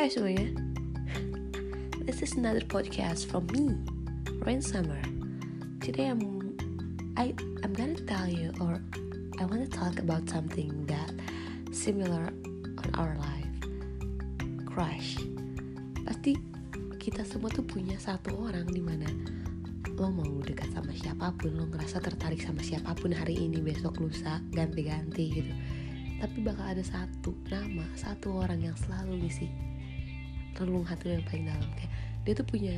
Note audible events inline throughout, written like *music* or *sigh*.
Hai semuanya This is another podcast from me Rain Summer. Today I'm I, I'm gonna tell you or I wanna talk about something that similar on our life. Crush. Pasti kita semua tuh punya satu orang di mana lo mau dekat sama siapa pun lo ngerasa tertarik sama siapa pun hari ini besok lusa ganti-ganti gitu. Tapi bakal ada satu nama satu orang yang selalu ngisi relung hati yang paling dalam. Kayak dia tuh punya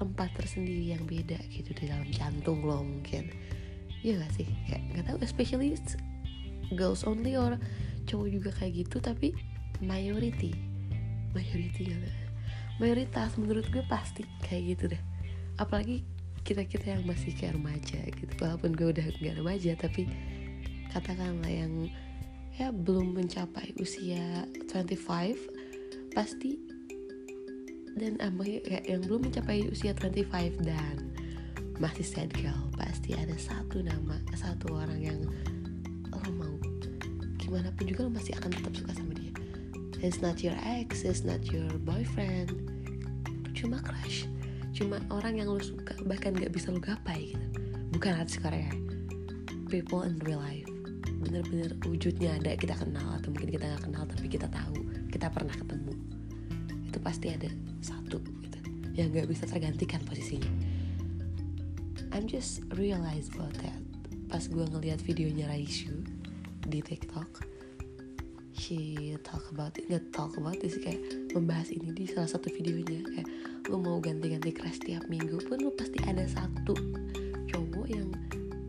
tempat tersendiri yang beda gitu di dalam jantung lo mungkin. Iya gak sih? Kayak nggak tahu especially girls only or cowok juga kayak gitu tapi majority. Majority gak mayoritas menurut gue pasti kayak gitu deh. Apalagi kita kita yang masih kayak remaja gitu. Walaupun gue udah gak remaja tapi katakanlah yang ya belum mencapai usia 25 pasti dan ya, yang belum mencapai usia 25 dan masih sad girl pasti ada satu nama satu orang yang lo mau. Gimana pun juga lo masih akan tetap suka sama dia. It's not your ex it's not your boyfriend. Cuma crush cuma orang yang lo suka bahkan gak bisa lo gapai gitu. Bukan artis Korea. People in real life. Bener-bener wujudnya ada kita kenal atau mungkin kita nggak kenal tapi kita tahu kita pernah ketemu itu pasti ada satu gitu. Yang nggak bisa tergantikan posisinya. I'm just realize about that. Pas gue ngeliat videonya Raishu di TikTok she talk about it nggak talk about it sih kayak membahas ini di salah satu videonya. Kayak lo mau ganti-ganti crush tiap minggu pun lo pasti ada satu cowok yang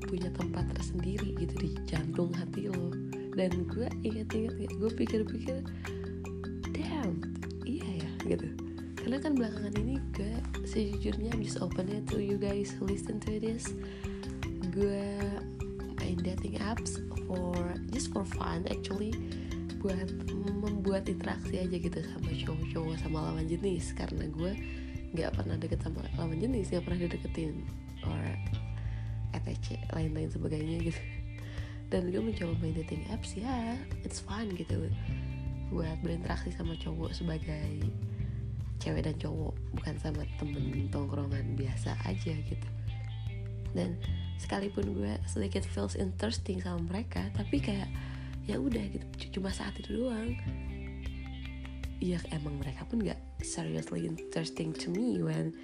punya tempat tersendiri gitu di jantung hati lo. Dan gue inget-inget gue pikir-pikir gitu. Karena kan belakangan ini gue sejujurnya bisa it to you guys. Listen to this. Gue main dating apps for just for fun actually. Buat membuat interaksi aja gitu sama cowok-cowok sama lawan jenis. Karena gue nggak pernah deket sama lawan jenis nggak pernah dideketin. Or etc lain-lain sebagainya gitu. Dan gue mencoba main dating apps ya it's fun gitu. Buat berinteraksi sama cowok sebagai cewek dan cowok bukan sama temen tongkrongan biasa aja gitu. Dan sekalipun gue sedikit feels interesting sama mereka tapi kayak ya udah gitu cuma saat itu doang. Ya emang mereka pun gak seriously interesting to me when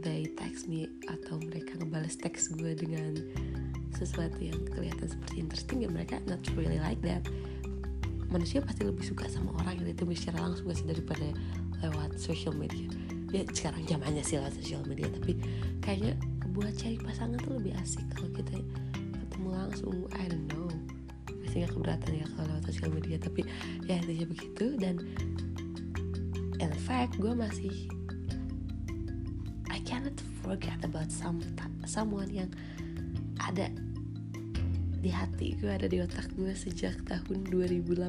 they text me atau mereka ngebales teks gue dengan sesuatu yang kelihatan seperti interesting ya mereka not really like that. Manusia pasti lebih suka sama orang yang ditemui secara langsung sih daripada lewat social media. Ya sekarang zamannya sih lewat social media tapi kayaknya buat cari pasangan tuh lebih asik kalau kita ketemu langsung. I don't know. Pasti gak keberatan ya kalau lewat social media tapi ya intinya begitu. Dan in fact gue masih I cannot forget about some someone yang ada di hati gue ada di otak gue sejak tahun 2018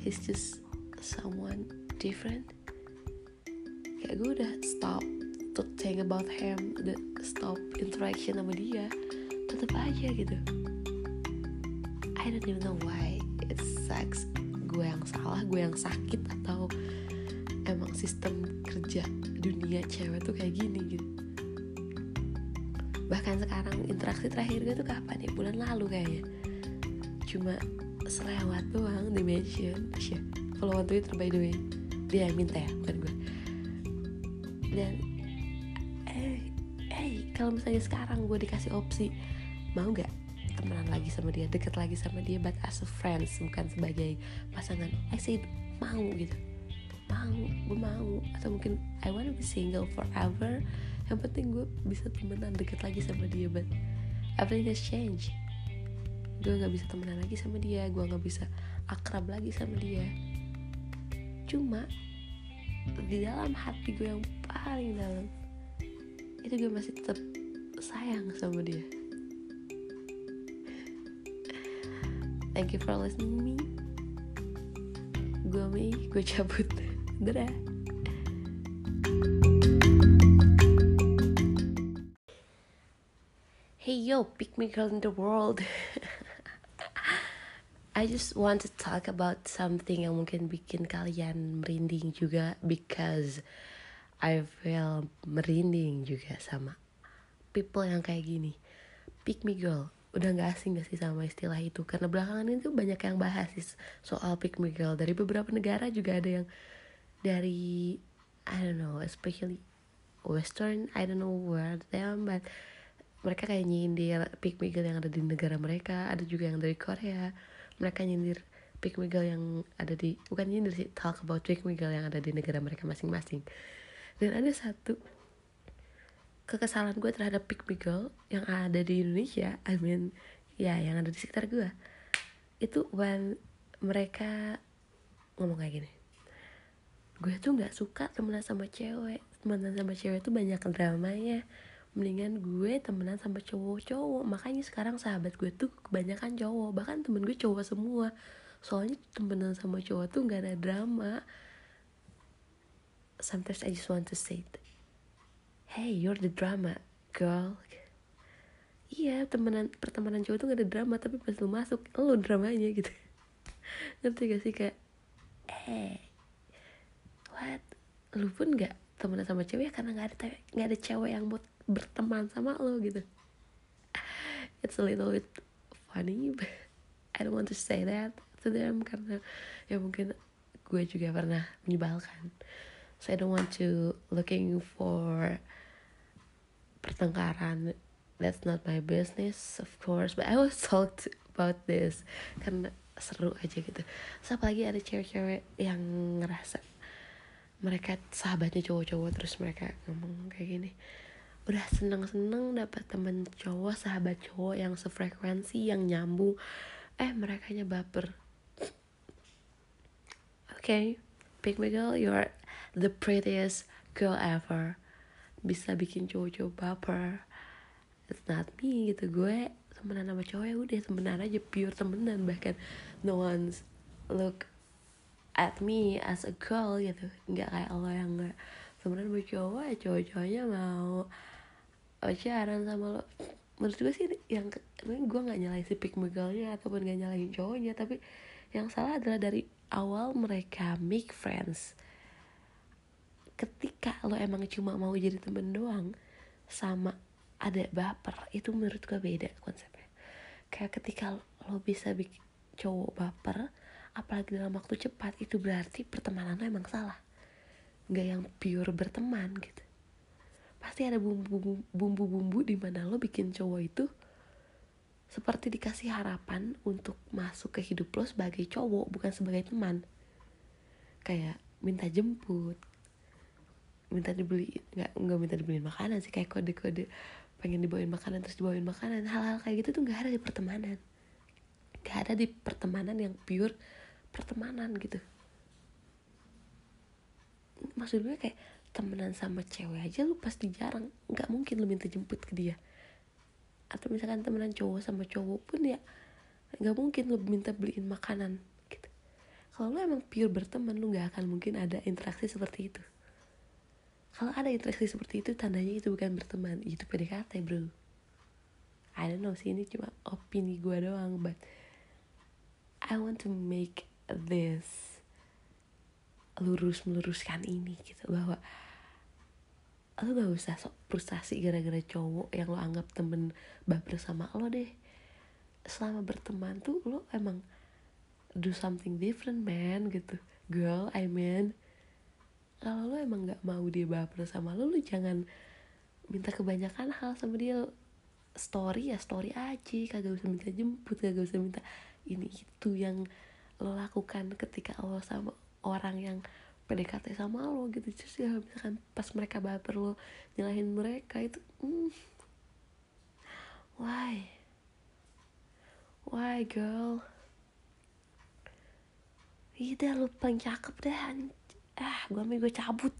he's just someone different. Kayak gue udah stop to think about him udah stop interaction sama dia tetap aja gitu. I don't even know why it sucks. Gue yang salah gue yang sakit atau emang sistem kerja dunia cewek tuh kayak gini gitu. Bahkan sekarang interaksi terakhir gue tuh kapan ya? Bulan lalu kayaknya. Cuma selewat doang di mention Asya follow on Twitter by the way dia minta ya bukan gue. Dan eh eh kalau misalnya sekarang gue dikasih opsi mau nggak temenan lagi sama dia deket lagi sama dia but as a friends bukan sebagai pasangan. I say mau gitu. Mau gue mau. Atau mungkin I wanna be single forever. Yang penting gue bisa temenan deket lagi sama dia but everything has changed. Gue nggak bisa temenan lagi sama dia gue nggak bisa akrab lagi sama dia cuma di dalam hati gue yang paling dalam itu gue masih tetap sayang sama dia. Thank you for listening me. Gue Mei gue cabut. *laughs* Dadah. Hey yo, pick me girl in the world *laughs* I just want to talk about something yang mungkin bikin kalian merinding juga because I feel merinding juga sama people yang kayak gini. Pick me girl, udah gak asing gak sih sama istilah itu? Karena belakangan ini tuh banyak yang bahas sih soal pick me girl. Dari beberapa negara juga ada yang dari I don't know especially Western I don't know where them but mereka kayak nyindir pick me girl yang ada di negara mereka. Ada juga yang dari Korea mereka nyindir pick me girl yang ada di bukan nyindir sih talk about pick me girl yang ada di negara mereka masing-masing. Dan ada satu kekesalan gue terhadap pick me girl yang ada di Indonesia I mean ya yang ada di sekitar gue itu when mereka ngomong kayak gini gue tuh nggak suka temenan sama cewek temenan sama cewek tuh banyak dramanya mendingan gue temenan sama cowok-cowok. Makanya sekarang sahabat gue tuh kebanyakan cowok. Bahkan temen gue cowok semua. Soalnya temenan sama cowok tuh nggak ada drama. Sometimes I just want to say hey you're the drama girl. Iya temenan pertemanan cowok tuh gak ada drama tapi pas lu masuk lu dramanya gitu. *laughs* Ngerti gak sih kayak eh what? Lu pun gak temenan sama cewek karena gak ada nggak ada cewek yang buat berteman sama lo gitu. It's a little bit funny but I don't want to say that to them karena ya mungkin gue juga pernah menyebalkan. So I don't want to looking for pertengkaran. That's not my business of course but I was *laughs* talked about this. Karena seru aja gitu. So apalagi ada cewek-cewek yang ngerasa mereka sahabatnya cowok-cowok terus mereka ngomong kayak gini udah seneng-seneng dapat temen cowok sahabat cowok yang sefrekuensi yang nyambung. Eh mereka nya baper. Oke okay, pick me girl you're the prettiest girl ever. Bisa bikin cowok-cowok baper. It's not me gitu. Gue temenan sama cowok ya udah temenan aja pure temenan bahkan no one's look at me as a girl gitu. Nggak kayak lo yang nggak temenan sama cowok ya cowok-cowoknya mau pacaran sama lo. Menurut gue sih yang gue nggak nyalain si pick girlnya ataupun gak nyalain cowoknya tapi yang salah adalah dari awal mereka make friends. Ketika lo emang cuma mau jadi temen doang sama ada baper itu menurut gue beda konsepnya. Kayak ketika lo bisa bikin cowok baper apalagi dalam waktu cepat itu berarti pertemanan lo emang salah. Nggak yang pure berteman gitu. Pasti ada bumbu-bumbu di mana lo bikin cowok itu seperti dikasih harapan untuk masuk ke hidup lo sebagai cowok bukan sebagai teman. Kayak minta jemput minta dibeli nggak nggak minta dibeliin makanan sih kayak kode-kode pengen dibawain makanan terus dibawain makanan. Hal-hal kayak gitu tuh nggak ada di pertemanan. Nggak ada di pertemanan yang pure pertemanan gitu. Maksud gue kayak temenan sama cewek aja lu pasti jarang. Nggak mungkin lu minta jemput ke dia. Atau misalkan temenan cowok sama cowok pun ya nggak mungkin lu minta beliin makanan gitu. Kalau lu emang pure berteman lu nggak akan mungkin ada interaksi seperti itu. Kalau ada interaksi seperti itu tandanya itu bukan berteman. Itu PDKT bro. I don't know sih ini cuma opini gue doang but I want to make this lurus meluruskan ini gitu bahwa lo gak usah sok frustasi gara-gara cowok yang lo anggap temen baper sama lo deh. Selama berteman tuh lo emang do something different man gitu. Girl I mean kalau lo emang nggak mau dia baper sama lo lo jangan minta kebanyakan hal sama dia. Story ya story aja kagak usah minta jemput kagak usah minta ini itu yang lo lakukan ketika lo sama orang yang PDKT sama lo gitu. Terus ya misalkan pas mereka baper lo nyalahin mereka itu mm, why? Why girl? Deh lo paling cakep deh ah gue ambil gue cabut